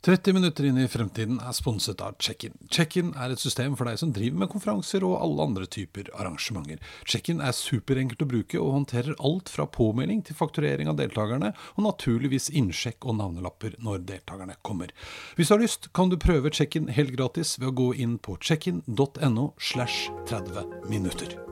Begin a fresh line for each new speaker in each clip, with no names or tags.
30 minutter inn i fremtiden er sponset av Check-in. Check-in er et system for deg som driver med konferanser og alle andre typer arrangementer. Check-in er superenkelt å bruke og håndterer alt fra påmelding til fakturering av deltakerne, og naturligvis innsjekk og navnelapper når deltakerne kommer. Hvis du har lyst, kan du prøve Check-in helt gratis ved å gå inn på checkin.no slash 30 minutter.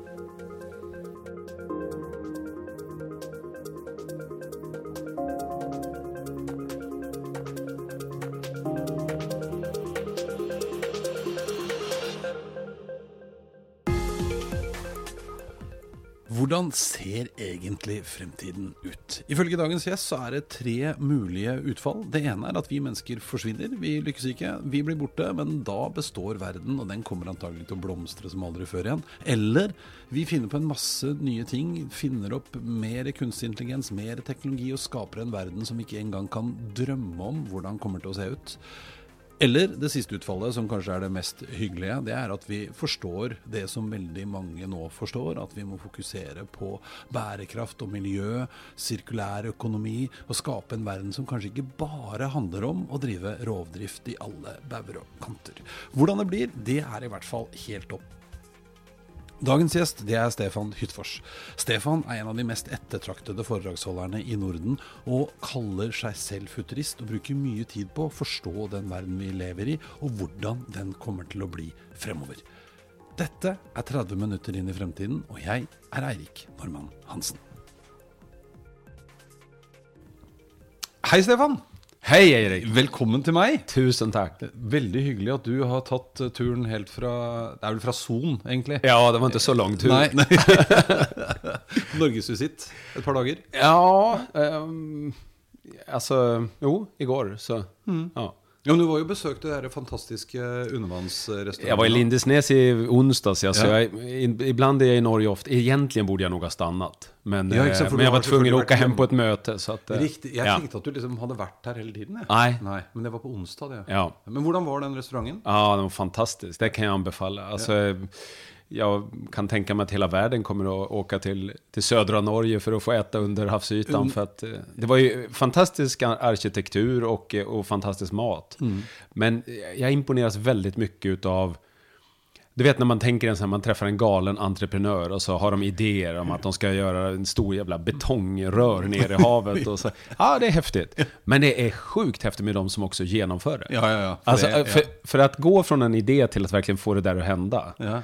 Hvordan ser egentlig fremtiden ut? Ifølge dagens gjest så er det tre mulige utfall. Det ene er at vi mennesker forsvinner. Vi lykkes ikke, vi blir borte, men da består verden, og den kommer antagelig til å blomstre som aldri før igjen. Eller vi finner på en masse nye ting, finner opp mer kunstig intelligens, mer teknologi, og skaper en verden som vi ikke engang kan drømme om hvordan kommer til å se ut. Eller det siste utfallet, som kanskje er det mest hyggelige, det er at vi forstår det som veldig mange nå forstår, at vi må fokusere på bærekraft og miljø, sirkulær økonomi, og skape en verden som kanskje ikke bare handler om å drive rovdrift i alle bauger og kanter. Hvordan det blir, det er i hvert fall helt opp Dagens gjest det er Stefan Hyttfors. Stefan er en av de mest ettertraktede foredragsholderne i Norden, og kaller seg selv futurist og bruker mye tid på å forstå den verden vi lever i, og hvordan den kommer til å bli fremover. Dette er 30 minutter inn i fremtiden, og jeg er Eirik Normann Hansen. Hei, Stefan.
Hei, Eirik.
Velkommen til meg.
Tusen takk.
Veldig hyggelig at du har tatt eh, turen helt fra Det er vel fra Son, egentlig?
Ja, det var ikke så lang tur.
Nei. nei. Norgesvisitt et par dager.
Ja, um, altså Jo, i går, så ja.
Ja, men Du var jo besøkt det der fantastiske undervannsrestauranten.
Jag var i Lindesnes i onsdags, ja, så
Ja.
jag, ibland är jag i Norge ofta. Egentligen borde jag nog ha stannat. Men,
Ja, exakt,
eh, men jag var tvungen att åka hem på ett möte. Så att, eh,
Riktig. Jeg
ja.
tenkte at du liksom hadde vært der hele tiden.
Nej.
Nei, Men det var på onsdag, det.
Ja.
Men hvordan var den restauranten?
Ja, den var fantastisk. Det kan jag anbefalla. Alltså, Jag kan tänka mig att hela världen kommer att åka till, till södra Norge för att få äta under havsytan.
Mm.
För att, eh, det var ju fantastisk ar- arkitektur och, eh, och fantastisk mat.
Mm.
Men jag imponeras väldigt mycket av du vet när man tänker en sån här, man träffar en galen entreprenör och så har de idéer om att de ska göra en stor jävla betongrör ner i havet och så. Ja, det är häftigt. Men det är sjukt häftigt med de som också genomför det.
Ja, ja, ja. For
Alltså,
det,
för, för att gå från en idé till att verkligen få det där att hända,
ja.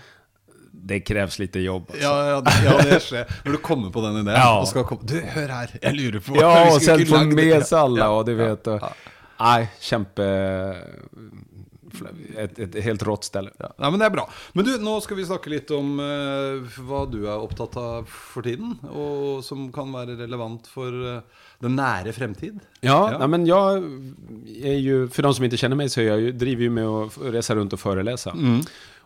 Det krävs lite jobb. Alltså.
Ja, ja, det, ja, det skjer. Når du kommer på den ideen
Ja.
og skal komme Du, hør her, jeg lurer på
Ja, och sen få med sig alla och du vet. Och. Nej, kämpe... Ett, ett helt rått ställe.
Ja, men Det er bra. Men du, nå skal vi snakke litt om eh, hva du er opptatt av for tiden, og som kan være relevant for eh, den nære fremtid.
Ja,
Ja.
Nej, men jag är ju, för de som inte känner mig så är jag ju, driver ju med att resa runt och föreläsa.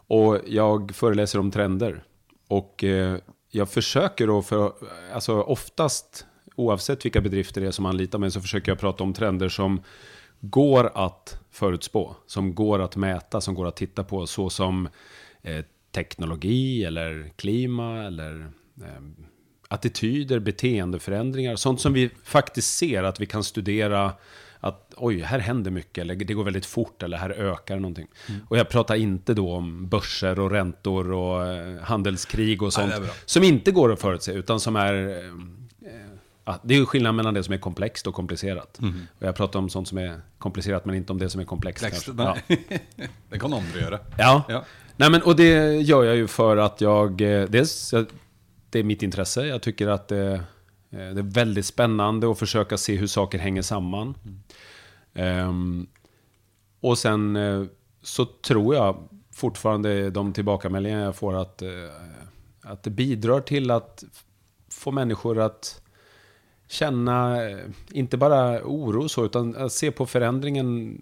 Och jag föreläser om trender. Och eh, jag försöker då, för, alltså oftast, oavsett vilka bedrifter det är som anlitar mig, så försöker jag prata om trender som går att förutspå, som går att mäta, som går att titta på, så som eh, teknologi eller klima eller eh, attityder, beteendeförändringar, sånt som vi faktiskt ser att vi kan studera att oj, här händer mycket, eller det går väldigt fort, eller här ökar någonting. Och jag pratar inte då om börser och räntor och eh, handelskrig och sånt,
bra.
som inte går att förutse, utan som är... eh, eh, Ja, det är ju skillnad mellan det som är komplext och komplicerat. Och jag pratar om sånt som är komplicerat, men inte om det som är komplext. Kanske. Ja.
det kan andre gjøre.
Ja.
Ja.
Nej, men, och det gör jag ju för att jag... eh, Dels, det är mitt intresse. Jag tycker att eh, Eh, det är väldigt spännande att försöka se hur saker hänger samman. Ehm, och sen eh, så tror jag fortfarande de tillbakamälningar jag får att, eh, att det bidrar till att få människor att känna, inte bara oro så, utan att se på förändringen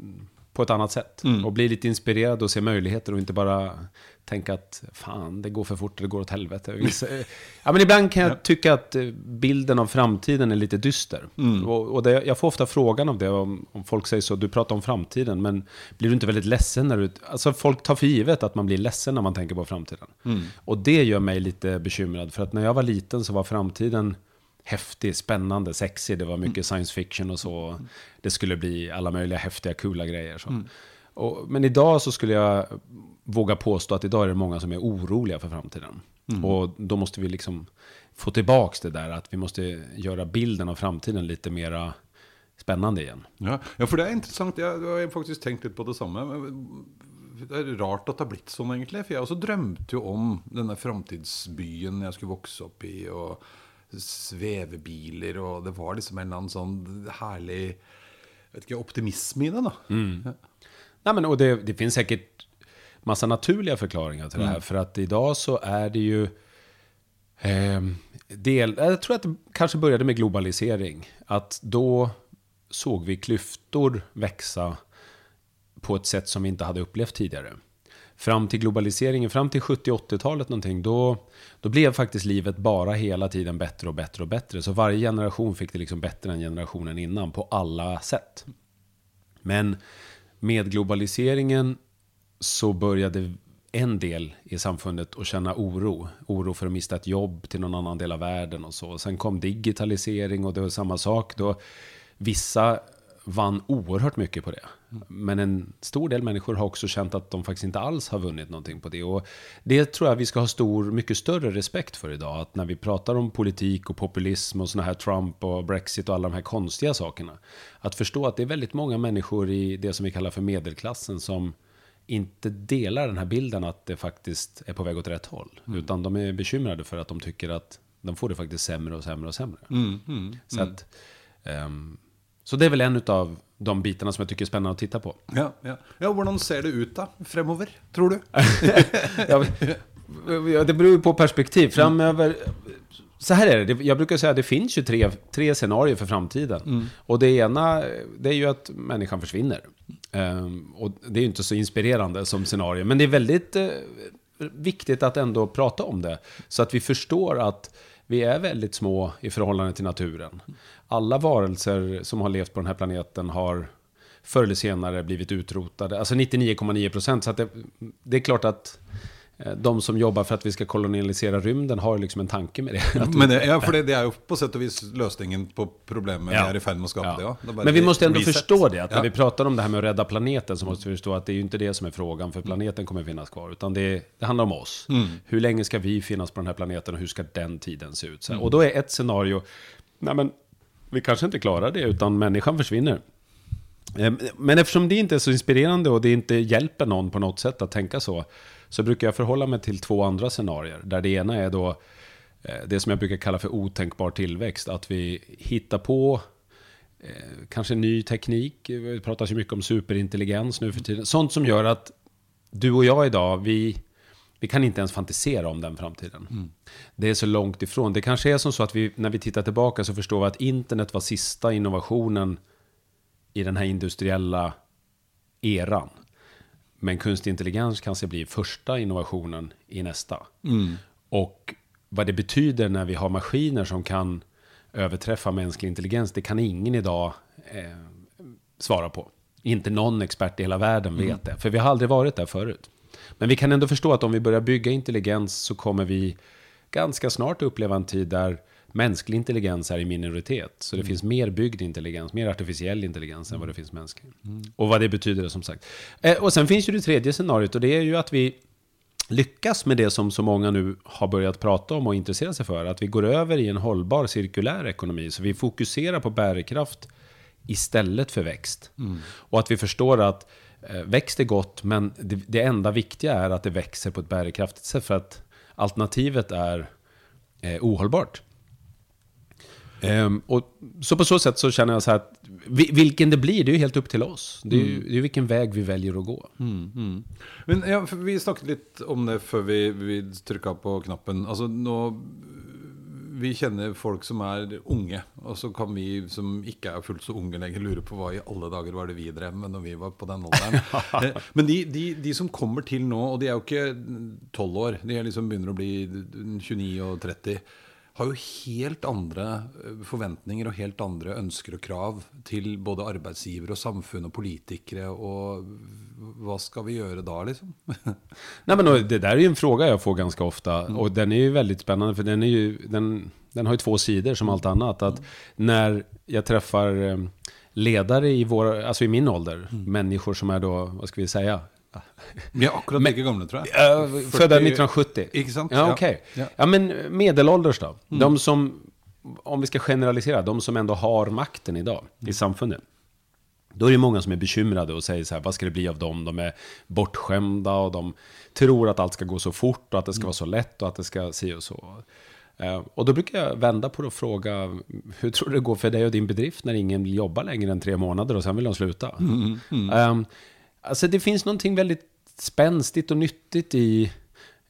på ett annat sätt. Och bli lite inspirerad och se möjligheter och inte bara tänka att fan, det går för fort, det går åt helvete. Ja, men ibland kan jag tycka att eh, bilden av framtiden är lite dyster. Och, och det, jag får ofta frågan av det, om, om folk säger så, du pratar om framtiden, men blir du inte väldigt ledsen när du... Alltså folk tar för givet att man blir ledsen när man tänker på framtiden. Och det gör mig lite bekymrad, för att när jag var liten så var framtiden häftig, spännande, sexig. Det var mycket science fiction och så. Det skulle bli alla möjliga häftiga, coola grejer. Så. Och, men idag så skulle jag våga påstå att idag är det många som är oroliga för framtiden. Och då måste vi liksom få tillbaka det där att vi måste göra bilden av framtiden lite mera spännande igen.
Ja, ja for det interessant. Jeg jeg har faktisk tenkt litt på det samme. Men Det er rart at det har blitt sånn, egentlig. For jeg også drømte jo om denne framtidsbyen jeg skulle vokse opp i, og svevebiler, og det var liksom en eller annen sånn herlig vet ikke, optimisme i det, da.
Nej, men, och det, det finns säkert massa naturliga förklaringar till det här. För att idag så är det ju... Eh, del, jag tror att det kanske började med globalisering. Att då såg vi klyftor växa på ett sätt som vi inte hade upplevt tidigare. Fram till globaliseringen, fram till 70-80-talet någonting, då, då blev faktiskt livet bara hela tiden bättre och bättre och bättre. Så varje generation fick det liksom bättre än generationen innan på alla sätt. Men med globaliseringen så började en del i samfundet att känna oro. Oro för att mista ett jobb till någon annan del av världen och så. Sen kom digitalisering och det var samma sak. Då vissa vann oerhört mycket på det. Men en stor del människor har också känt att de faktiskt inte alls har vunnit någonting på det. Och det tror jag vi ska ha stor, mycket större respekt för idag. Att när vi pratar om politik och populism och såna här Trump och Brexit och alla de här konstiga sakerna. Att förstå att det är väldigt många människor i det som vi kallar för medelklassen som inte delar den här bilden att det faktiskt är på väg åt rätt håll. Utan de är bekymrade för att de tycker att de får det faktiskt sämre och sämre och sämre. Så, att, ehm, så det är väl en av de bitarna som jag tycker är spännande att titta på.
Ja, ja. ja Hvordan ser det ut da, fremover, tror du?
Ja, det beror ju på perspektiv. Framöver... Så här är det, jag brukar säga att det finns ju tre, tre scenarier för framtiden. Och det ena, det är ju att människan försvinner. Ehm, och det är ju inte så inspirerande som scenario, men det är väldigt eh, viktigt att ändå prata om det. Så att vi förstår att vi är väldigt små i förhållande till naturen. Alla varelser som har levt på den här planeten har förr eller senare blivit utrotade. Alltså 99,9 procent. Så att det, det är klart att eh, de som jobbar för att vi ska kolonialisera rymden har liksom en tanke med det. Att-
Men det, ja, for det, det er jo på sett og vis løsningen på problemet
Ja.
er i ferd med å skape.
Ja.
Ja. Det
Men vi måste ändå
reset.
förstå det, att när
Ja.
vi pratar om det här med att rädda planeten så måste vi förstå att det är ju inte det som är frågan, för planeten kommer finnas kvar. Utan det, det handlar om oss. Hur länge ska vi finnas på den här planeten och hur ska den tiden se ut? Här. Och då är ett scenario, nej men vi kanske inte klarar det, utan människan försvinner. Ehm, men eftersom det inte är så inspirerande och det inte hjälper någon på något sätt att tänka så, så brukar jag förhålla mig till två andra scenarier. Där det ena är då eh, det som jag brukar kalla för otänkbar tillväxt. Att vi hittar på eh, kanske ny teknik. Det pratas ju mycket om superintelligens nu för tiden. Sånt som gör att du och jag idag, vi, vi kan inte ens fantisera om den framtiden. Det är så långt ifrån. Det kanske är som så att vi, när vi tittar tillbaka så förstår vi att internet var sista innovationen i den här industriella eran. Men kunstig intelligens kanske blir första innovationen i nästa. Och vad det betyder när vi har maskiner som kan överträffa mänsklig intelligens, det kan ingen idag eh, svara på. Inte någon expert i hela världen vet det, för vi har aldrig varit där förut. Men vi kan ändå förstå att om vi börjar bygga intelligens så kommer vi ganska snart uppleva en tid där mänsklig intelligens är i minoritet. Så det finns mer byggd intelligens, mer artificiell intelligens än vad det finns mänsklig. Och vad det betyder som sagt. Eh, och sen finns ju det tredje scenariot och det är ju att vi lyckas med det som så många nu har börjat prata om och intressera sig för. Att vi går över i en hållbar cirkulär ekonomi. Så vi fokuserar på bärkraft istället för växt. Och att vi förstår att växt är gott, men det, det enda viktiga är att det växer på ett bärkraftigt sätt. För att alternativet är eh, ohållbart. Ehm, och så på så sätt så känner jag så här att vi, vilken det blir, det är ju helt upp till oss. Det är ju det är vilken väg vi väljer att gå.
Men ja, vi snakket litt om det før vi, vi trykka på knappen. Altså nå Vi kjenner folk som er unge, og så kan vi som ikke er fullt så unge lenger, lure på hva i alle dager var det vi drev med når vi var på den alderen. Eh, Men de, de, de som kommer til nå, og de er jo ikke 12 år, de liksom begynner å bli 29 og 30. Har jo helt andre eh, forventninger og helt andre ønsker og krav til både arbeidsgivere og samfunn og politikere. Og hva skal vi gjøre da, liksom?
Nej, men det där är ju en fråga jag får ganska ofta. Och den är ju väldigt spännande, för den, ju, den, den har ju två sidor som allt annat. Att när jag träffar eh, ledare i, vår, alltså i min ålder, människor som är då, vad ska vi säga,
Vi er akkurat like gamle, tror jeg.
Uh, födda 1970.
Ikke sant?
Ja, okej.
Ja.
Ja, men medelålders då? De som, om vi ska generalisera, de som ändå har makten idag i samfundet. Då är det många som är bekymrade och säger så här, vad ska det bli av dem? De är bortskämda och de tror att allt ska gå så fort och att det ska vara så lätt och att det ska se och så. Eh, Och då brukar jag vända på det och fråga, hur tror du det går för dig och din bedrift när ingen vill jobba längre än tre månader och sen vill de sluta? Eh, Alltså det finns någonting väldigt spänstigt och nyttigt i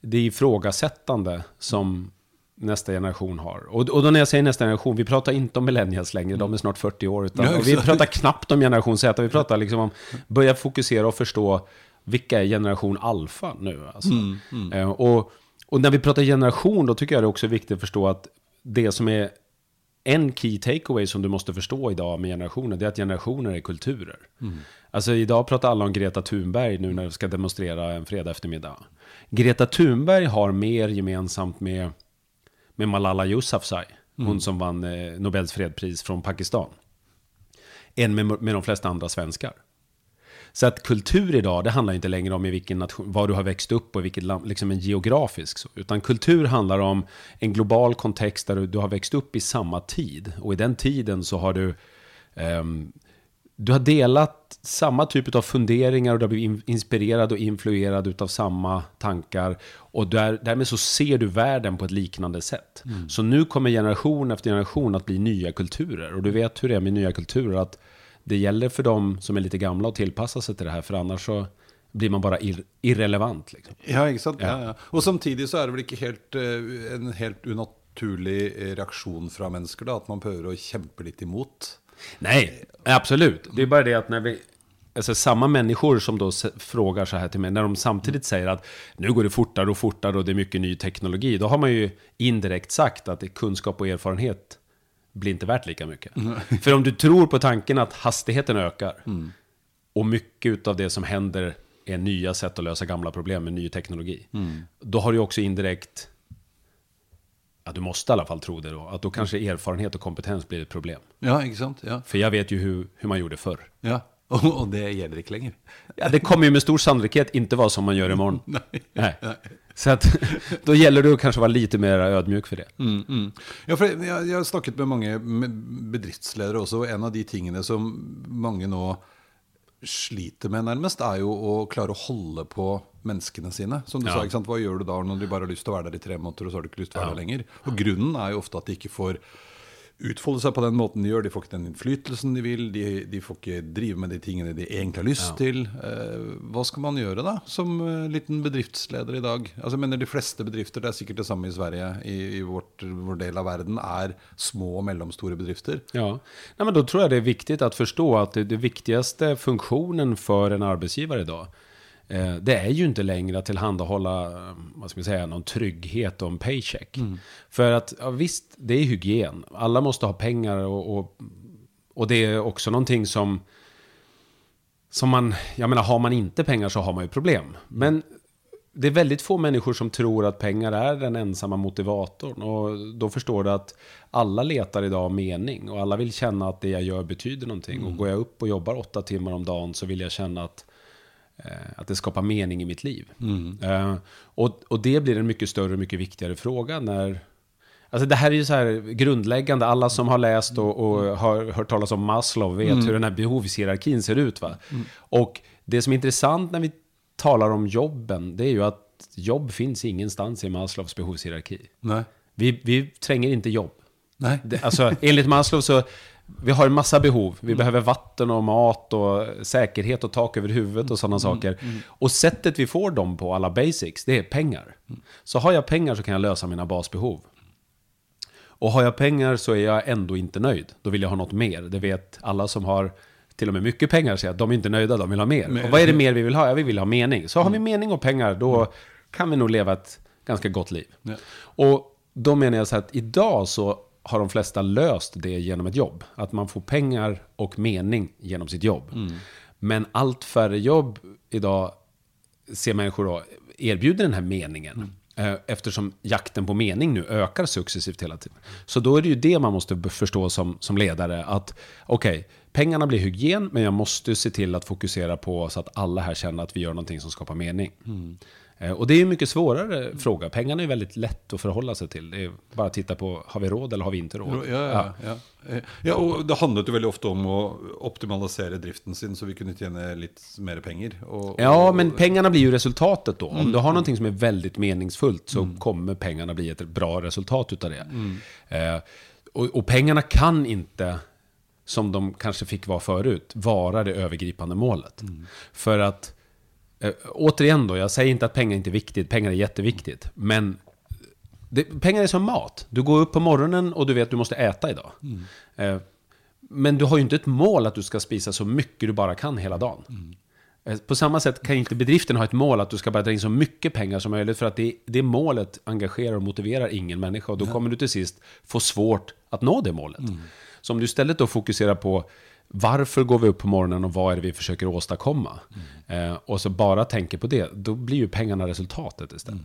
det ifrågasättande som nästa generation har. Och, och då när jag säger nästa generation, vi pratar inte om millennials längre, de är snart 40 år. Utan,
Ja,
vi pratar knappt om generation Z, vi pratar liksom om, börja fokusera och förstå vilka är generation alfa nu. Alltså. Eh, och, och när vi pratar generation, då tycker jag det är också viktigt att förstå att det som är en key takeaway som du måste förstå idag med generationer, det är att generationer är kulturer. Alltså idag pratar alla om Greta Thunberg nu när de ska demonstrera en fredag eftermiddag. Greta Thunberg har mer gemensamt med, med Malala Yousafzai, hon som vann eh, Nobels fredspris från Pakistan, än med, med de flesta andra svenskar. Så att kultur idag, det handlar inte längre om i vilken nation, var du har växt upp och i vilket land, liksom en geografisk så. Utan kultur handlar om en global kontext där du, du har växt upp i samma tid. Och i den tiden så har du, ehm, du har delat samma typ av funderingar och du har blivit in- inspirerad och influerad utav samma tankar. Och där, därmed så ser du världen på ett liknande sätt. Så nu kommer generation efter generation att bli nya kulturer. Och du vet hur det är med nya kulturer, att det gäller för dem som är lite gamla att tillpassa sig till det här, för annars så blir man bara ir irrelevant. Liksom.
Ja, ikke sant? Ja. Ja, Og samtidig så er det vel ikke helt, eh, en helt unaturlig eh, reaksjon fra mennesker, da, at man prøver å kjempe litt imot.
Nej, absolut. Det är bara det att när vi... Alltså samma människor som då frågar så här till mig, när de samtidigt säger att nu går det fortare och fortare och det är mycket ny teknologi, då har man ju indirekt sagt att det kunskap och erfarenhet blir inte värt lika mycket. För om du tror på tanken att hastigheten ökar och mycket av det som händer är nya sätt att lösa gamla problem med ny teknologi, då har du också indirekt, ja du måste i alla fall tro det då, att då kanske erfarenhet och kompetens blir ett problem.
Ja, sant? Ja.
För jag vet ju hur, hur man gjorde förr.
ja. Og, og det gjelder ikke lenger.
Ja, det kommer ju med stor sannolikhet inte vara som man gör imorgon.
Nej.
Nej. Så att, då gäller det att kanske vara lite mer ödmjuk för det.
Mm, mm. Ja, for jeg, jeg har snakket med mange med- bedriftsledere også, og en av de tingene som mange nå sliter med nærmest, er jo å klare å holde på menneskene sine. Som du
Ja.
sa, ikke sant? hva gjør du da når de bare har til å være der i tre måneder, og så har du ikke lyst til å være der lenger? Og grunnen er jo ofte at de ikke får utfolde seg på den måten de gjør. De får ikke den innflytelsen de vil, de, de får ikke drive med de tingene de egentlig har lyst til. Eh, hva skal man gjøre da, som eh, liten bedriftsleder i dag? Altså, jeg mener De fleste bedrifter, det er sikkert det samme i Sverige, i, i vårt, vår del av verden, er små og mellomstore bedrifter.
Ja, Nej, men då tror jag det är viktigt att förstå att det, det viktigaste funktionen för en arbetsgivare idag, det är ju inte längre att tillhandahålla, eh, vad ska man säga, någon trygghet och en paycheck. För att, ja, visst, det är hygien. Alla måste ha pengar och, och, och det är också någonting som, som man, jag menar, har man inte pengar så har man ju problem. Men det är väldigt få människor som tror att pengar är den ensamma motivatorn. Och då förstår du att alla letar idag mening. Och alla vill känna att det jag gör betyder någonting. Och går jag upp och jobbar åtta timmar om dagen så vill jag känna att, eh, att det skapar mening i mitt liv. Eh, och, och det blir en mycket större och mycket viktigare fråga när... Alltså det här är ju så här grundläggande. Alla som har läst och, och har hört talas om Maslow vet hur den här behovshierarkin ser ut. Va? Och det som är intressant när vi talar om jobben, det är ju att jobb finns ingenstans i Maslows behovshierarki.
Nej.
Vi, vi tränger inte jobb.
Nej.
Det, alltså, enligt Maslow så vi har en massa behov. Vi behöver vatten och mat och säkerhet och tak över huvudet och sådana saker. Och sättet vi får dem på, alla basics, det är pengar. Så har jag pengar så kan jag lösa mina basbehov. Och har jag pengar så är jag ändå inte nöjd. Då vill jag ha något mer. Det vet alla som har till och med mycket pengar säger att de är inte nöjda, de vill ha mer. Och vad är det mer vi vill ha? Ja, vi vill ha mening. Så har vi mening och pengar, då kan vi nog leva ett ganska gott liv.
Ja.
Och då menar jag så att idag så har de flesta löst det genom ett jobb. Att man får pengar och mening genom sitt jobb. Men allt färre jobb idag ser människor då erbjuder den här meningen. Eh, Eftersom jakten på mening nu ökar successivt hela tiden. Så då är det ju det man måste förstå som, som ledare. Att okej, pengarna blir hygien, men jag måste se till att fokusera på så att alla här känner att vi gör någonting som skapar mening. Eh, Och det är en mycket svårare fråga. Pengarna är väldigt lätt att förhålla sig till. Det är bara att titta på, har vi råd eller har vi inte råd?
Ja, ja, ja. Eh, ja, og det handlet jo veldig ofte om å optimalisere driften sin, så vi kunne tjene litt mer penger. Og,
Ja,
og-
men pengarna blir ju resultatet då. Om du har någonting som är väldigt meningsfullt så kommer pengarna bli ett bra resultat utav det. Eh, och, och pengarna kan inte, som de kanske fick vara förut, vara det övergripande målet. För att, eh, återigen då, jag säger inte att pengar inte är viktigt, pengar är jätteviktigt. Men det, pengar är som mat. Du går upp på morgonen och du vet att du måste äta idag. Eh, men du har ju inte ett mål att du ska spisa så mycket du bara kan hela dagen. Eh, På samma sätt kan inte bedriften ha ett mål att du ska bara dra in så mycket pengar som möjligt. För att det, det målet engagerar och motiverar ingen människa. Och då kommer du till sist få svårt att nå det målet. Så om du istället då fokuserar på varför går vi upp på morgonen och vad är det vi försöker åstadkomma? Eh, och så bara tänker på det, då blir ju pengarna resultatet istället.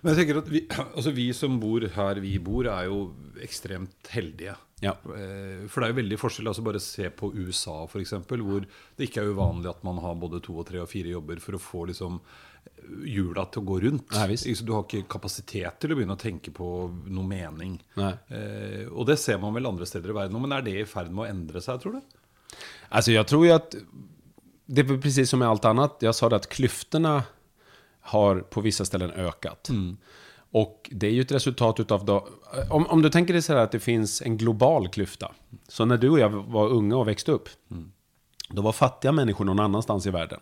Men jeg tenker at vi, altså vi som bor her vi bor, er jo ekstremt heldige.
Ja.
Eh, For det er jo veldig forskjell. altså Bare se på USA, f.eks., hvor det ikke er uvanlig at man har både og tre og fire jobber for å få liksom hjula til å gå rundt.
Nei,
så Du har ikke kapasitet til å begynne å tenke på noe mening. Eh, og det ser man vel andre steder i verden òg, men er det i ferd med å endre seg, tror du?
Alltså jag tror ju att det är precis som med allt annat. Jag sa det att klyftorna har på vissa ställen ökat. Och det är ju ett resultat utav då, om, om du tänker dig så här att det finns en global klyfta. Så när du och jag var unga och växte upp, då var fattiga människor någon annanstans i världen.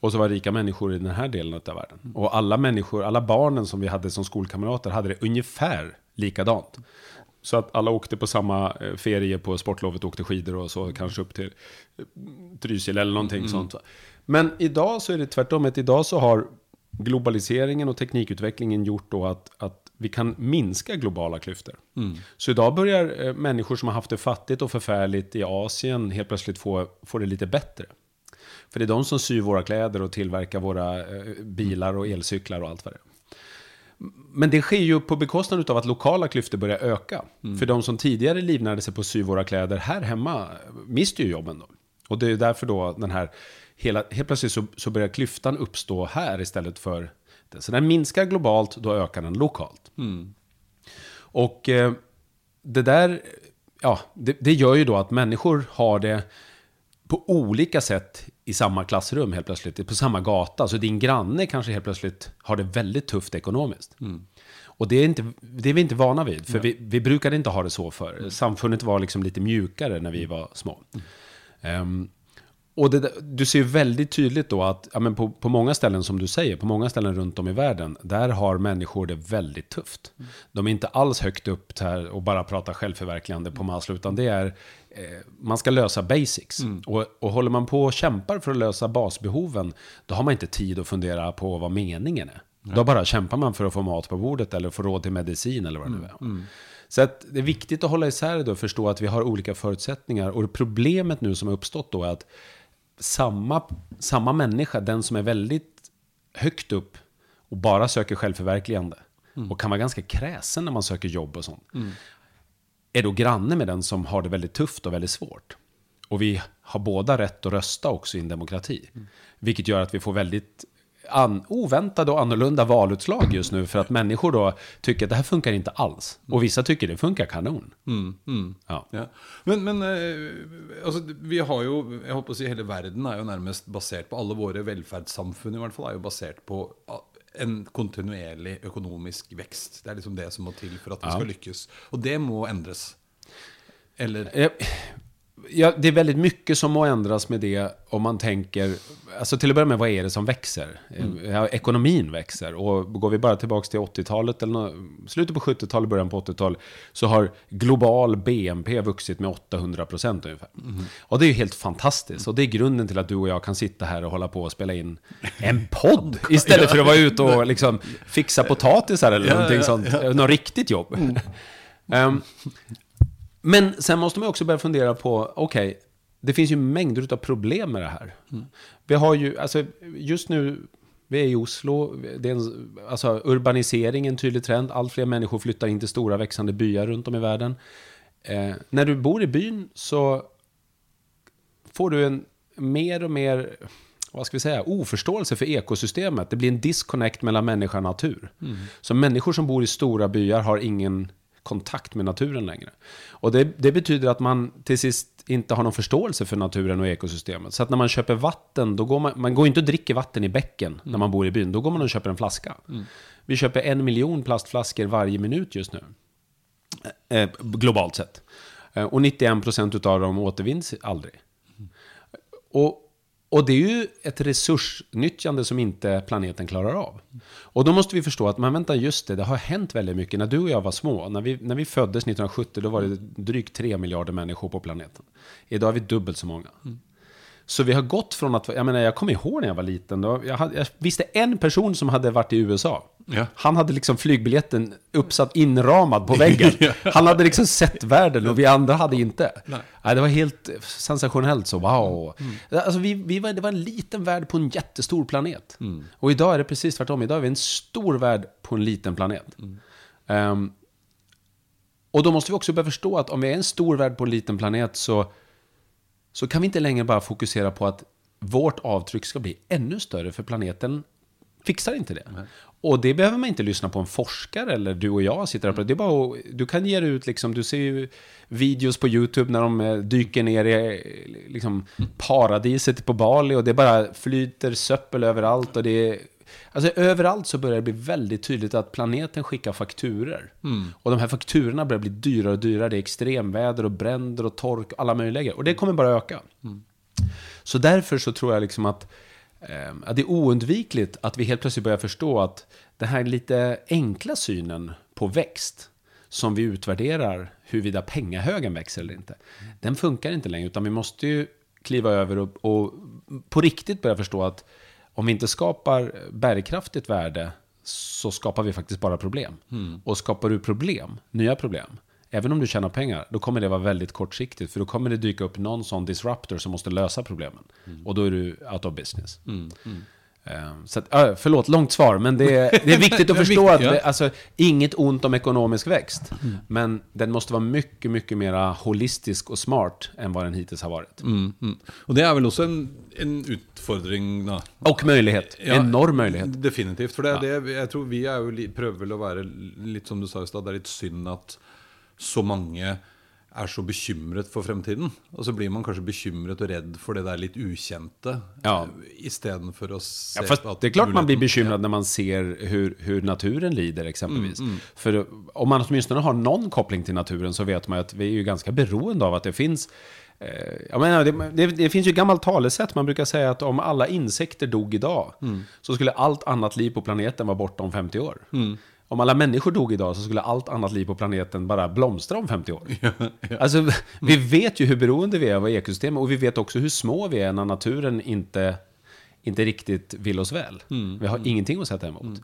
Och så var rika människor i den här delen av världen. Och alla människor, alla barnen som vi hade som skolkamrater hade det ungefär likadant. Så att alla åkte på samma eh, ferie på sportlovet, åkte skidor och så kanske upp till eh, Trysil eller någonting sånt. Men idag så är det tvärtom. Att idag så har globaliseringen och teknikutvecklingen gjort då att, att vi kan minska globala klyftor. Så idag börjar eh, människor som har haft det fattigt och förfärligt i Asien helt plötsligt få, få det lite bättre. För det är de som syr våra kläder och tillverkar våra eh, bilar och elcyklar och allt vad det är. Men det sker ju på bekostnad av att lokala klyftor börjar öka. För de som tidigare livnärde sig på att sy våra kläder här hemma mister ju jobben då. Och det är därför då den här, hela, helt plötsligt så, så börjar klyftan uppstå här istället för... Det. Så den minskar globalt, då ökar den lokalt. Och eh, det där, ja, det, det gör ju då att människor har det på olika sätt i samma klassrum helt plötsligt, på samma gata. Så din granne kanske helt plötsligt har det väldigt tufft ekonomiskt. Och det är, inte, det är vi inte vana vid, för vi, vi brukade inte ha det så för. Samfundet var liksom lite mjukare när vi var små. Ehm, och det, du ser ju väldigt tydligt då att ja, men på, på många ställen, som du säger, på många ställen runt om i världen, där har människor det väldigt tufft. De är inte alls högt upp här och bara pratar självförverkligande på Maslow, utan det är, man ska lösa basics. Och, och håller man på och kämpar för att lösa basbehoven, då har man inte tid att fundera på vad meningen är. Då bara kämpar man för att få mat på bordet eller få råd till medicin eller vad det nu är. Så att det är viktigt att hålla isär det och förstå att vi har olika förutsättningar. Och problemet nu som har uppstått då är att samma, samma människa, den som är väldigt högt upp och bara söker självförverkligande och kan vara ganska kräsen när man söker jobb och sånt, är då granne med den som har det väldigt tufft och väldigt svårt. Och vi har båda rätt att rösta också i en demokrati. Vilket gör att vi får väldigt oväntade och annorlunda valutslag just nu. För att människor då tycker att det här funkar inte alls. Och vissa tycker det funkar kanon. Ja.
Ja. Men, men eh, altså, vi har jo Jeg håper å si hele verden er jo nærmest basert på Alle våre velferdssamfunn i hvert fall er jo basert på en kontinuerlig økonomisk vekst. Det er liksom det som må til for at vi skal lykkes. Og det må endres. Eller
ja, det är väldigt mycket som må ändras med det om man tänker, alltså till att börja med, vad är det som växer? Mm. Ja, ekonomin växer och går vi bara tillbaka till 80-talet, eller slutet på 70-talet, början på 80-talet, så har global BNP vuxit med 800 procent ungefär. Mm. Och det är ju helt fantastiskt. Och det är grunden till att du och jag kan sitta här och hålla på och spela in en podd istället för att vara ute och liksom fixa potatisar eller ja, någonting sånt, ja. något riktigt jobb. Mm. um, men sen måste man också börja fundera på, okej, okay, det finns ju mängder av problem med det här. Mm. Vi har ju, alltså just nu, vi är i Oslo, det är en, alltså urbanisering är en tydlig trend. Allt fler människor flyttar in till stora växande byar runt om i världen. Eh, när du bor i byn så får du en mer och mer, vad ska vi säga, oförståelse för ekosystemet. Det blir en disconnect mellan människa och natur. Mm. Så människor som bor i stora byar har ingen kontakt med naturen längre. Och det, det, betyder att man till sist inte har någon förståelse för naturen och ekosystemet. Så att när man köper vatten, då går man, man går inte och dricker vatten i bäcken mm. när man bor i byn. Då går man och köper en flaska. Mm. Vi köper en miljon plastflaskor varje minut just nu. Eh, eh globalt sett. Eh, och 91% av dem återvinns aldrig. Mm. Och och det är ju ett resursnyttjande som inte planeten klarar av. Och då måste vi förstå att, men vänta, just det, det har hänt väldigt mycket. När du och jag var små, när vi, när vi föddes 1970, då var det drygt 3 miljarder människor på planeten. Idag är vi dubbelt så många. Mm. Så vi har gått från att, jag menar jag kommer ihåg när jag var liten, då, jag, hade, jag visste en person som hade varit i USA. Ja. Han hade liksom flygbiljetten uppsatt, inramad på väggen. Han hade liksom sett världen och vi andra hade inte. Nej. Nej det var helt sensationellt så, wow. Mm. Alltså vi, vi var, det var en liten värld på en jättestor planet. Mm. Och idag är det precis tvärtom, idag är vi en stor värld på en liten planet. Mm. Um, och då måste vi också börja förstå att om vi är en stor värld på en liten planet så så kan vi inte längre bara fokusera på att vårt avtryck ska bli ännu större, för planeten fixar inte det. Nej. Och det behöver man inte lyssna på en forskare eller du och jag sitter och Det är bara du kan ge ut, liksom, du ser ju videos på YouTube när de eh, dyker ner i liksom, paradiset på Bali och det bara flyter söppel överallt och det är Alltså överallt så börjar det bli väldigt tydligt att planeten skickar fakturer. Mm. Och de här fakturorna börjar bli dyrare och dyrare. Det är extremväder och bränder och tork och alla möjliga Och det kommer bara öka. Mm. Så därför så tror jag liksom att, eh, att det är oundvikligt att vi helt plötsligt börjar förstå att den här lite enkla synen på växt som vi utvärderar huruvida pengahögen växer eller inte. Den funkar inte längre, utan vi måste ju kliva över och, och på riktigt börja förstå att om vi inte skapar bärkraftigt värde så skapar vi faktiskt bara problem. Mm. Och skapar du problem, nya problem, även om du tjänar pengar, då kommer det vara väldigt kortsiktigt. För då kommer det dyka upp någon sån disruptor som måste lösa problemen. Mm. Och då är du out of business. Mm. Ehm, så att, förlåt, långt svar, men det är, det är viktigt att förstå att det, alltså, inget ont om ekonomisk växt. Mm. Men den måste vara mycket, mycket mer holistisk och smart än vad den hittills har varit. Mm,
mm. Och det är väl också en, en utfordring? Da.
Och möjlighet. Ja, Enorm möjlighet.
Definitivt. För det, ja. det, jag tror vi är ju, prövar att vara lite som du sa i stad, det är lite synd att så många er så bekymret for fremtiden. Og så blir man kanskje bekymret og redd for det der litt ukjente. Ja. Istedenfor å se
ja, at Det är klart man blir bekymrad när man ser hur, hur naturen lider exempelvis. Mm, mm. För om man åtminstone har någon koppling till naturen så vet man att vi är ju ganska beroende av att det finns eh, jag menar, det, det, det, finns ju ett gammalt talesätt, man brukar säga att om alla insekter dog idag mm. så skulle allt annat liv på planeten vara borta om 50 år. Mm om alla människor dog idag så skulle allt annat liv på planeten bara blomstra om 50 år. Ja, ja. Alltså, vi vet ju hur beroende vi är av ekosystemet och vi vet också hur små vi är när naturen inte, inte riktigt vill oss väl. Mm. Vi har mm. ingenting att sätta emot. Mm.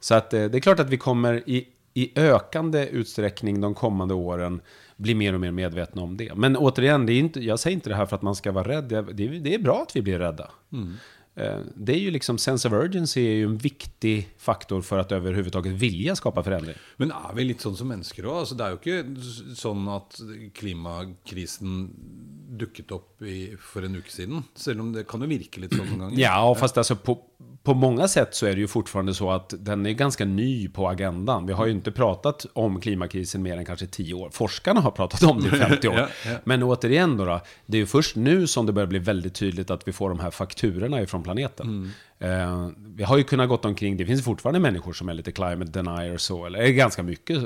Så att, eh, det är klart att vi kommer i, i ökande utsträckning de kommande åren bli mer och mer medvetna om det. Men återigen, det är inte, jag säger inte det här för att man ska vara rädd. Det är, det är bra att vi blir rädda. Mm. Eh, det är ju liksom, sense of urgency är ju en viktig faktor för att överhuvudtaget vilja skapa förändring.
Men är vi lite sånn som människor då? Alltså det är ju inte så att klimatkrisen dukket upp i, för en vecka sedan. Även om det kan ju virka lite så någon gång.
Ja, fast alltså på, på många sätt så är det ju fortfarande så att den är ganska ny på agendan. Vi har ju inte pratat om klimatkrisen mer än kanske 10 år. Forskarna har pratat om det i 50 år. ja, ja. Men återigen då, då, det är ju först nu som det börjar bli väldigt tydligt att vi får de här fakturorna ifrån planeten. Mm. Uh, vi har ju kunnat gått omkring, det finns fortfarande människor som är lite climate deniers så, eller är ganska mycket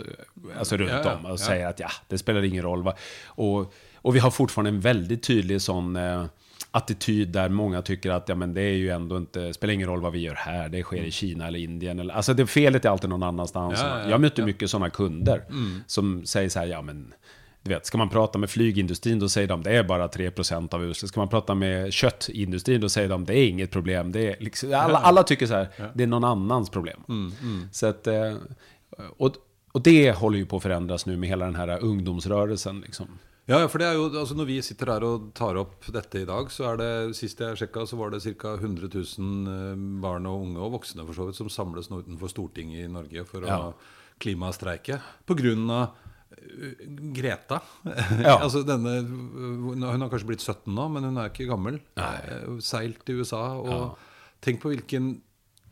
alltså runt ja, om och säger att ja, det spelar ingen roll. Va? Och och vi har fortfarande en väldigt tydlig sån eh, attityd där många tycker att ja, men det är ju ändå inte, spelar ingen roll vad vi gör här, det sker i Kina eller Indien. Eller, alltså det felet är alltid någon annanstans.
Ja, ja, ja.
jag möter mycket sådana kunder som säger så här, ja men du vet, ska man prata med flygindustrin då säger de det är bara 3% av utsläpp. Ska man prata med köttindustrin då säger de det är inget problem. Det är liksom, alla, alla tycker så här, det är någon annans problem. Så att, eh, och, och det håller ju på att förändras nu med hela den här ungdomsrörelsen. Liksom.
Ja, for det er jo, altså Når vi sitter her og tar opp dette i dag, så er det Sist jeg sjekka, så var det ca. 100 000 eh, barn og unge og voksne for så vidt som samles nå utenfor Stortinget i Norge for å
Ja.
klimastreike. På grunn av eh, Greta.
Ja.
altså denne, Hun har kanskje blitt 17 nå, men hun er ikke gammel. Eh, Seilt til USA. Og
Ja.
tenk på hvilken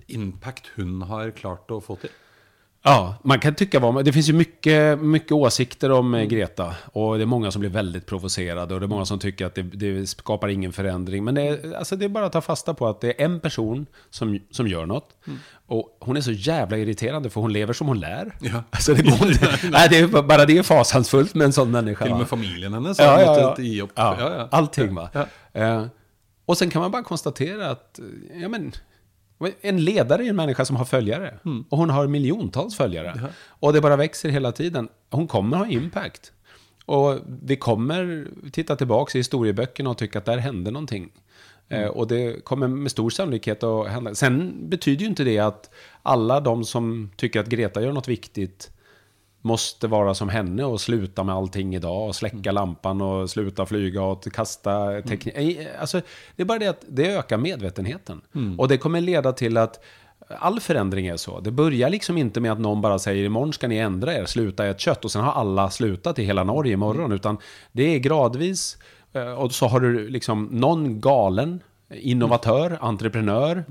impact hun har klart å få til.
Ja, man kan tycka vad man... Det finns ju mycket, mycket åsikter om eh, Greta. Och det är många som blir väldigt provocerade. Och det är många som tycker att det, det skapar ingen förändring. Men det är, alltså det är bara att ta fasta på att det är en person som, som gör något. Och hon är så jävla irriterande för hon lever som hon lär.
Ja.
Alltså det går inte. Nej, det är, bara det är fasansfullt med en sån människa.
Til og
va?
med familien hennes
Ja, ja, ja.
opp.
Ja,
Ja,
allting va.
Ja.
Eh, och sen kan man bara konstatera att, eh, ja men, en ledare är en människa som har följare.
Mm.
Och hon har miljontals följare. Och det bara växer hela tiden. Hon kommer ha impact. Och vi kommer titta tillbaka i historieböckerna och tycka att där hände någonting.
Mm.
Eh, och det kommer med stor sannolikhet att hända. Sen betyder ju inte det att alla de som tycker att Greta gör något viktigt måste vara som henne och sluta med allting idag och släcka lampan och sluta flyga och kasta teknik. Alltså, det är bara det att det ökar medvetenheten. Och det kommer leda till att all förändring är så. Det börjar liksom inte med att någon bara säger imorgon ska ni ändra er, sluta äta kött och sen har alla slutat i hela Norge imorgon. Utan det är gradvis eh, och så har du liksom någon galen innovatör, entreprenör,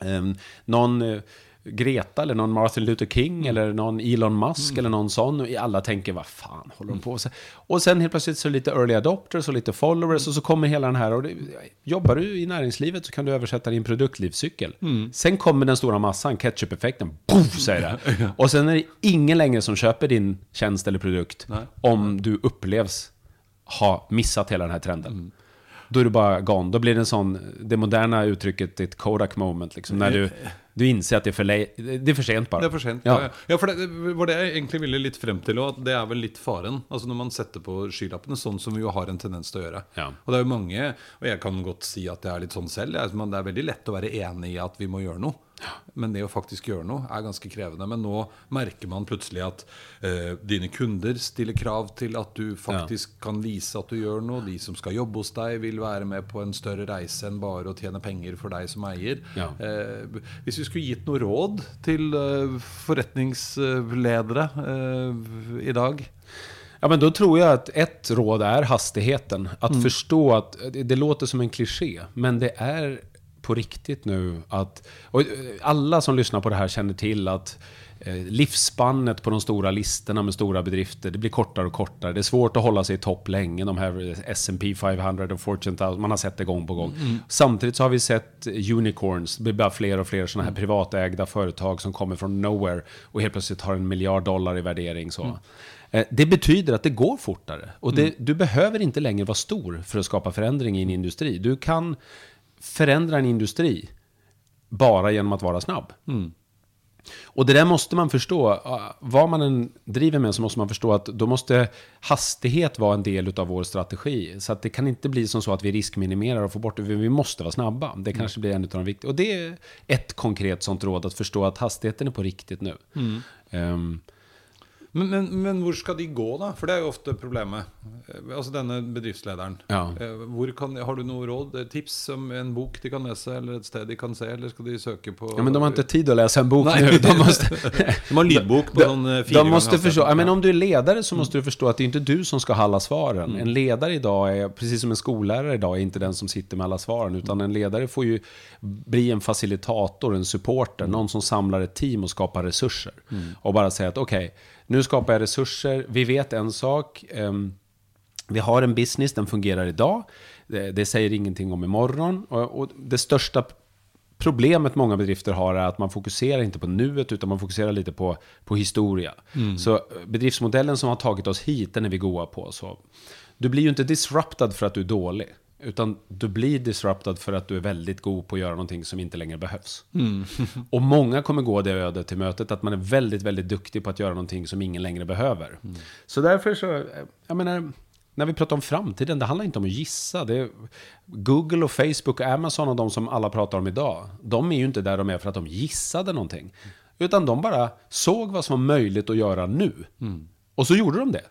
Um, någon eh, Greta eller någon Martin Luther King eller någon Elon Musk eller någon sån. Och alla tänker, vad fan håller de på med? Och sen helt plötsligt så är det lite early adopters och lite followers och så kommer hela den här. Och det, jobbar du i näringslivet så kan du översätta din produktlivscykel. Sen kommer den stora massan, ketchup-effekten, poof, säger det. Och sen är det ingen längre som köper din tjänst eller produkt om du upplevs ha missat hela den här trenden. Då är du bara gone. Då blir det en sån, det moderna uttrycket, ett Kodak moment, liksom, när du, du inser att det är för, det är för sent bara.
Det er for sent.
Ja.
Ja. Ja, for det det var det jeg egentlig ville litt frem til òg. Det er vel litt faren. Altså Når man setter på skylappene, sånn som vi jo har en tendens å gjøre.
Ja.
Og det er jo mange, og jeg kan godt si at jeg er litt sånn selv, jeg, men det er veldig lett å være enig i at vi må gjøre noe. Men det å faktisk gjøre noe er ganske krevende. Men nå merker man plutselig at eh, dine kunder stiller krav til at du faktisk kan vise at du gjør noe. De som skal jobbe hos deg, vil være med på en større reise enn bare å tjene penger for deg som eier.
Ja.
Eh, hvis vi skulle gitt noe råd til eh, forretningsledere i dag
Ja, men då tror jag att ett råd är hastigheten. Att förstå att, det, det låter som en kliché, men det är på riktigt nu att... Och eh, alla som lyssnar på det här känner till att eh, livsspannet på de stora listorna med stora bedrifter, det blir kortare och kortare. Det är svårt att hålla sig i topp länge, de här S&P 500 och Fortune 1000, man har sett det gång på gång. Samtidigt så har vi sett unicorns, det blir bara fler och fler sådana här privatägda företag som kommer från nowhere och helt plötsligt har en miljard dollar i värdering. Så. Eh, Det betyder att det går fortare. Och det, du behöver inte längre vara stor för att skapa förändring i en industri. Du kan förändra en industri bara genom att vara snabb. Och det där måste man förstå. Ah, Vad man än driver med så måste man förstå att då måste hastighet vara en del av vår strategi. Så att det kan inte bli som så att vi riskminimerar och får bort det. Vi måste vara snabba. Det kanske blir en av de viktiga. Och det är ett konkret sånt råd att förstå att hastigheten är på riktigt nu. Ehm,
Men, men, men hvor skal de gå, da? For det er jo ofte problemet. Eh, Altså denne bedriftslederen.
Ja.
Eh, kan, har du noe råd, eh, tips om en bok de kan lese, eller et sted de kan se, eller skal de søke på
ja, men de har inte tid att läsa en bok nu. De måste,
De har lydbok på sånn fire
De måste förstå, ja, men om du är ledare så måste du förstå att det är inte du som ska ha alla svaren. En ledare idag är, precis som en skollärare idag, är inte den som sitter med alla svaren. Utan en ledare får ju bli en facilitator, en supporter, någon som samlar ett team och skapar resurser. Och bara säga att okej, nu skapar jag resurser, vi vet en sak, ehm, vi har en business, den fungerar idag. Det, det säger ingenting om imorgon. Och, och det största problemet många bedrifter har är att man fokuserar inte på nuet utan man fokuserar lite på, på historia. Så eh, bedriftsmodellen som har tagit oss hit, den är vi goa på. Så Du blir ju inte disruptad för att du är dålig. Utan du blir disruptad för att du är väldigt god på att göra någonting som inte längre behövs. och många kommer gå det ödet till mötet att man är väldigt, väldigt duktig på att göra någonting som ingen längre behöver. Så därför så, jag menar, när vi pratar om framtiden, det handlar inte om att gissa. Det Google och Facebook och Amazon och de som alla pratar om idag, de är ju inte där de är för att de gissade någonting. Utan de bara såg vad som var möjligt att göra nu. Och så gjorde de det.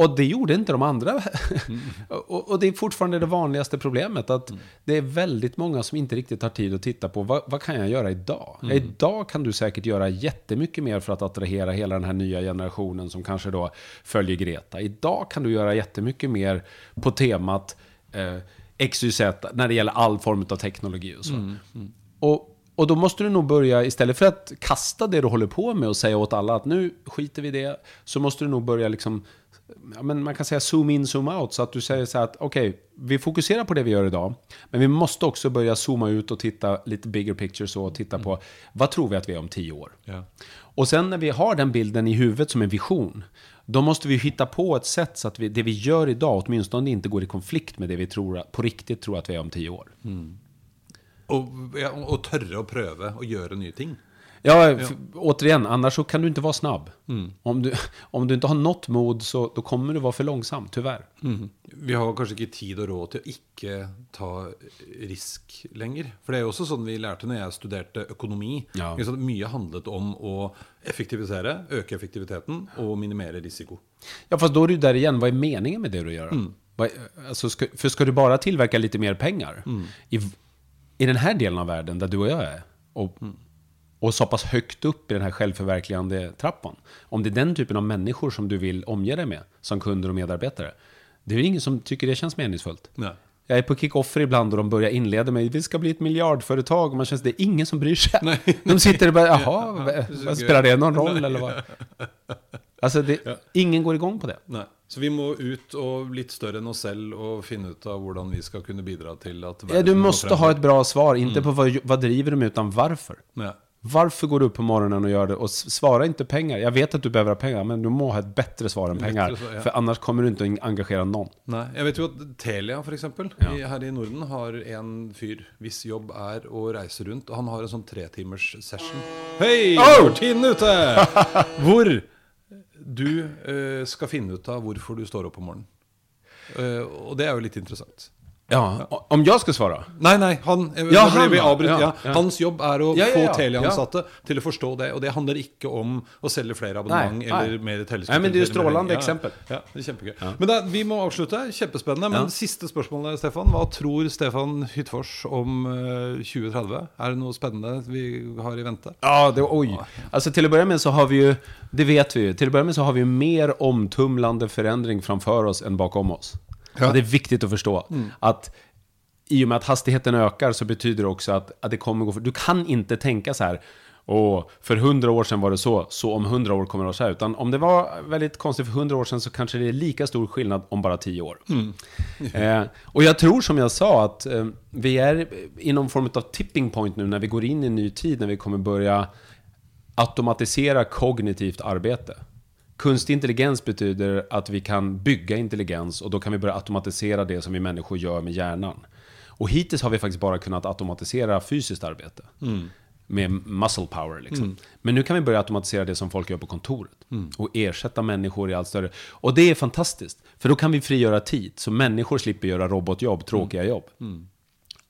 Och det gjorde inte de andra. och, och, det är fortfarande det vanligaste problemet. Att det är väldigt många som inte riktigt har tid att titta på vad, vad kan jag göra idag? Mm. Idag kan du säkert göra jättemycket mer för att attrahera hela den här nya generationen som kanske då följer Greta. Idag kan du göra jättemycket mer på temat eh, XYZ när det gäller all form av teknologi och så. Mm. Mm. Och, och då måste du nog börja, istället för att kasta det du håller på med och säga åt alla att nu skiter vi i det, så måste du nog börja liksom ja, men man kan säga zoom in, zoom out. Så att du säger så här att okej, okay, vi fokuserar på det vi gör idag. Men vi måste också börja zooma ut och titta lite bigger picture och titta på vad tror vi att vi är om tio år. Ja. Och sen när vi har den bilden i huvudet som en vision. Då måste vi hitta på ett sätt så att vi, det vi gör idag åtminstone inte går i konflikt med det vi tror, på riktigt tror att vi är om tio år. Mm.
Och, och törre och pröva och göra nya ting.
Ja, ja. återigen, annars så kan du inte vara snabb. Mm. Om, du, om du inte har något mod så då kommer du vara för långsam, tyvärr.
Mm. Vi har kanske inte tid och råd till att inte ta risk längre. För det är också så vi lärde när jag studerade ekonomi. Ja. Så mycket handlat om att effektivisera, öka effektiviteten och minimera risiko.
Ja, fast då är du där igen. Vad är meningen med det du gör? Mm. Alltså, ska, för ska du bara tillverka lite mer pengar mm. i, i den här delen av världen där du och jag är och mm och så pass högt upp i den här självförverkligande trappan. Om det är den typen av människor som du vill omge dig med, som kunder och medarbetare, det är ju ingen som tycker det känns meningsfullt. Nej. Jag är på kickoffer ibland och de börjar inleda mig. Vi ska bli ett miljardföretag. Och man att det är ingen som bryr sig. Nej. De sitter och bara, jaha, ja, spelar det någon roll eller vad? Alltså, det, ja. ingen går igång på det.
Nej. Så vi må ut och lite större än oss själva och finna ut av hur vi ska kunna bidra till att...
Ja, du måste ha ett bra svar, inte mm. på vad, vad driver de utan varför. Ja. Varför går du upp på morgonen och gör det? Och svara inte pengar. Jag vet att du behöver ha pengar, men du må ha ett bättre svar än pengar. Svar, ja. För annars kommer du inte engagera någon.
Nej, jag vet ju att Telia för exempel, ja. här i Norden har en fyr, viss jobb är att resa runt. Och han har en sån tre timmars session. Hej! Oh! Martin ute! Hvor du uh, ska finna ut av varför du står upp på morgonen. Uh, och det är ju lite intressant.
Ja, om jag ska svara?
Nej, nej, han, ja, han, vi avbryt, ja, ja. Hans jobb är att få Telia-ansatte till att förstå det. Och det handlar inte om att sälja fler abonnemang nej, eller mer
teleskop. Nej, men det är ju strålande exempel.
Ja, det är jättekul. Men da, vi måste avsluta, jättespännande. Men sista frågan, Stefan. Vad tror Stefan Hyttfors om uh, 2030? Är det något spännande vi har i väntan?
Ja, det, oj. Alltså till att börja med så har vi ju, det vet vi ju, till att börja med så har vi mer omtumlande förändring framför oss än bakom oss. Ja. det är viktigt att förstå. Mm. Att i och med att hastigheten ökar så betyder det också att, att det kommer gå... För, du kan inte tänka så här, och för hundra år sedan var det så, så om hundra år kommer det vara så här. Utan om det var väldigt konstigt för hundra år sedan så kanske det är lika stor skillnad om bara tio år. Mm. eh, och jag tror som jag sa att eh, vi är i någon form av tipping point nu när vi går in i en ny tid, när vi kommer börja automatisera kognitivt arbete. Kunstig intelligens betyder att vi kan bygga intelligens och då kan vi börja automatisera det som vi människor gör med hjärnan. Och hittills har vi faktiskt bara kunnat automatisera fysiskt arbete. Mm. Med muscle power liksom. Mm. Men nu kan vi börja automatisera det som folk gör på kontoret. Mm. Och ersätta människor i allt större... Och det är fantastiskt. För då kan vi frigöra tid. Så människor slipper göra robotjobb, tråkiga mm. jobb. Mm.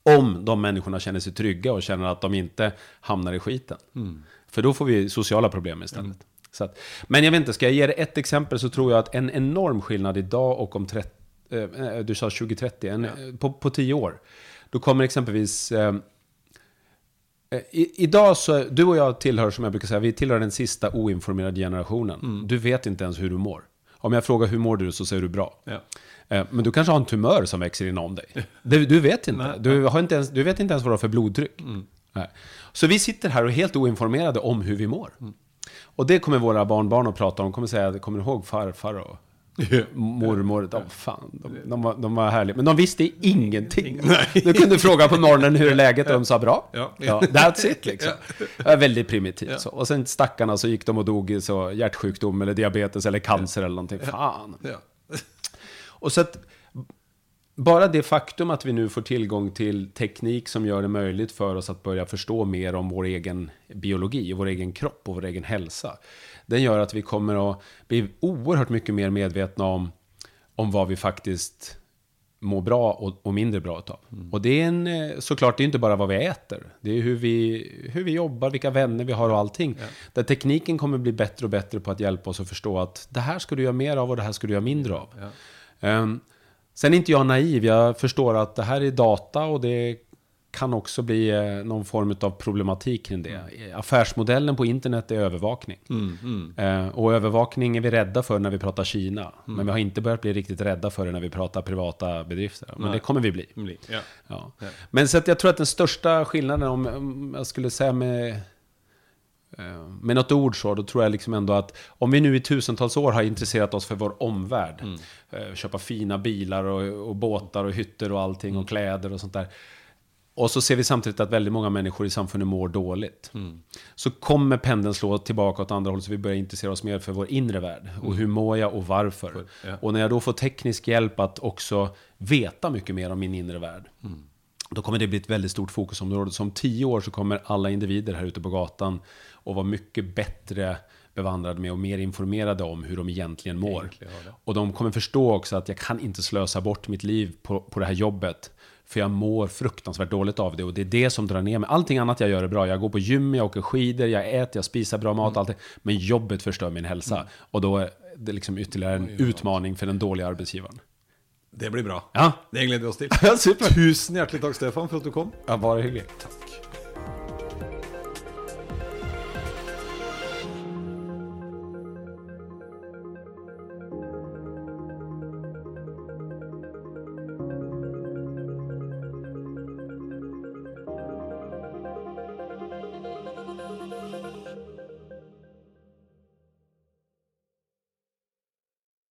Om de människorna känner sig trygga och känner att de inte hamnar i skiten. Mm. För då får vi sociala problem istället. Så att, men jag vet inte, ska jag ge dig ett exempel så tror jag att en enorm skillnad idag och om 30, eh, du sa 2030, en, ja. på, på 10 år. Då kommer exempelvis... Eh, eh, i, idag så, du och jag tillhör, som jag brukar säga, vi tillhör den sista oinformerade generationen. Mm. Du vet inte ens hur du mår. Om jag frågar hur mår du så säger du bra. Ja. Eh, men du kanske har en tumör som växer inom dig. Du, du vet inte. Du, har inte ens, du vet inte ens vad du har för blodtryck. Mm. Så vi sitter här och är helt oinformerade om hur vi mår. Mm. Och det kommer våra barnbarn att prata om. kommer säga, kommer du ihåg farfar och mormor? De, fan, de, de, var, de var härliga. Men de visste ingenting. Du kunde fråga på morgonen hur är läget och de sa bra. Ja, that's it liksom. Ja. Väldigt primitivt. Så. Och sen stackarna så gick de och dog i så hjärtsjukdom eller diabetes eller cancer eller någonting. Fan. Och så att bara det faktum att vi nu får tillgång till teknik som gör det möjligt för oss att börja förstå mer om vår egen biologi, vår egen kropp och vår egen hälsa. Den gör att vi kommer att bli oerhört mycket mer medvetna om, om vad vi faktiskt mår bra och, och mindre bra av. Mm. Och det är en, eh, såklart, det är inte bara vad vi äter. Det är hur vi, hur vi jobbar, vilka vänner vi har och allting. Ja. Där tekniken kommer bli bättre och bättre på att hjälpa oss att förstå att det här ska du göra mer av och det här ska du göra mindre av. Ja. Um, sen är inte jag naiv, jag förstår att det här är data och det kan också bli eh, någon form av problematik kring det. Mm. Affärsmodellen på internet är övervakning. Mm, mm. Eh, och övervakning är vi rädda för när vi pratar Kina. Mm. Men vi har inte börjat bli riktigt rädda för det när vi pratar privata bedrifter. Men Nej. det kommer vi bli. Ja. Ja. Ja. Men så att jag tror att den största skillnaden, om, jag skulle säga med med något ord så, då tror jag liksom ändå att om vi nu i tusentals år har intresserat oss för vår omvärld, mm. Eh, köpa fina bilar och, och båtar och hytter och allting och kläder och sånt där. Och så ser vi samtidigt att väldigt många människor i samfundet mår dåligt. Mm. Så kommer pendeln slå tillbaka åt andra hållet så vi börjar intressera oss mer för vår inre värld. Mm. Och hur mår jag och varför? För, ja. Och när jag då får teknisk hjälp att också veta mycket mer om min inre värld. Mm. Då kommer det bli ett väldigt stort fokusområde. Så om tio år så kommer alla individer här ute på gatan att vara mycket bättre bevandrade med och mer informerade om hur de egentligen mår. Egentligen. Och de kommer förstå också att jag kan inte slösa bort mitt liv på, på det här jobbet för jag mår fruktansvärt dåligt av det och det är det som drar ner mig. Allting annat jag gör är bra. Jag går på gym, jag åker skidor, jag äter, jag spisar bra mat, mm. allting. Men jobbet förstör min hälsa. Mm. Och då är det liksom ytterligare en utmaning för den dåliga arbetsgivaren.
Det blir bra.
Ja.
Det gläder vi oss till.
Super.
Tusen hjärtligt tack Stefan för att du kom.
Ja, bara hyggligt.